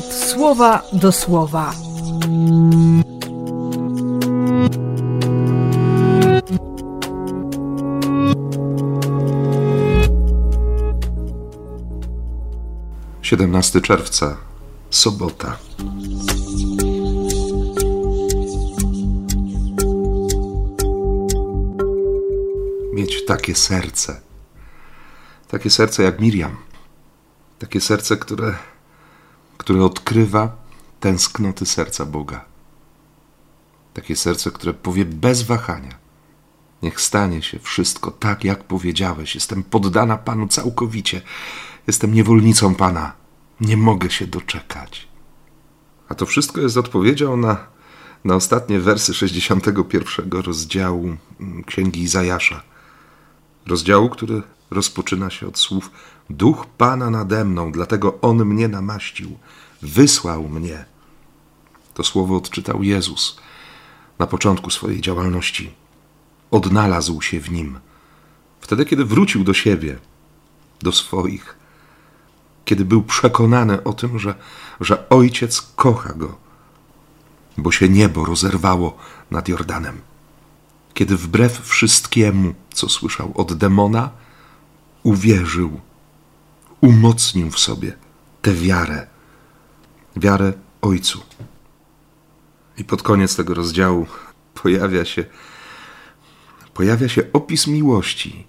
słowa do słowa. Siedemnasty czerwca, sobota. Mieć takie serce, takie serce jak Miriam, takie serce, które które odkrywa tęsknoty serca Boga. Takie serce, które powie bez wahania: Niech stanie się wszystko tak, jak powiedziałeś. Jestem poddana Panu całkowicie. Jestem niewolnicą Pana. Nie mogę się doczekać. A to wszystko jest odpowiedzią na, na ostatnie wersy 61 rozdziału mm, Księgi Izajasza. Rozdziału, który rozpoczyna się od słów: Duch Pana nade mną, dlatego On mnie namaścił, wysłał mnie. To słowo odczytał Jezus na początku swojej działalności. Odnalazł się w nim. Wtedy, kiedy wrócił do siebie, do swoich, kiedy był przekonany o tym, że, że ojciec kocha go, bo się niebo rozerwało nad Jordanem. Kiedy wbrew wszystkiemu, co słyszał od demona, uwierzył, umocnił w sobie tę wiarę, wiarę Ojcu. I pod koniec tego rozdziału pojawia się, pojawia się opis miłości.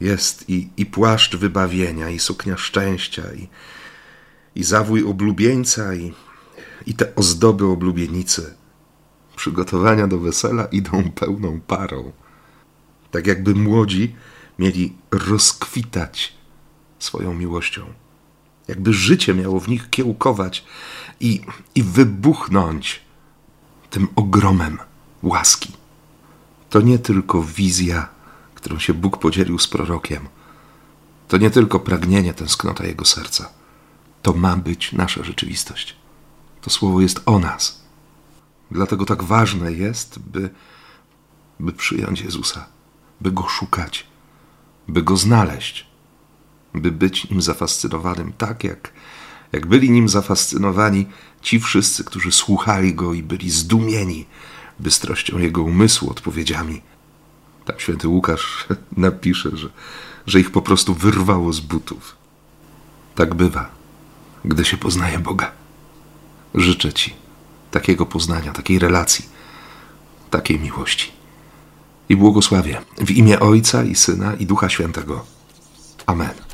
Jest i, i płaszcz wybawienia, i suknia szczęścia, i, i zawój oblubieńca, i, i te ozdoby oblubienicy. Przygotowania do wesela idą pełną parą. Tak jakby młodzi mieli rozkwitać swoją miłością. Jakby życie miało w nich kiełkować i, i wybuchnąć tym ogromem łaski. To nie tylko wizja, którą się Bóg podzielił z prorokiem. To nie tylko pragnienie, tęsknota jego serca. To ma być nasza rzeczywistość. To słowo jest o nas. Dlatego tak ważne jest, by, by przyjąć Jezusa, by go szukać, by go znaleźć, by być nim zafascynowanym, tak jak, jak byli nim zafascynowani ci wszyscy, którzy słuchali go i byli zdumieni bystrością jego umysłu, odpowiedziami. Tam święty Łukasz napisze, że, że ich po prostu wyrwało z butów. Tak bywa, gdy się poznaje Boga. Życzę Ci takiego poznania, takiej relacji, takiej miłości i błogosławię w imię Ojca i Syna i Ducha Świętego. Amen.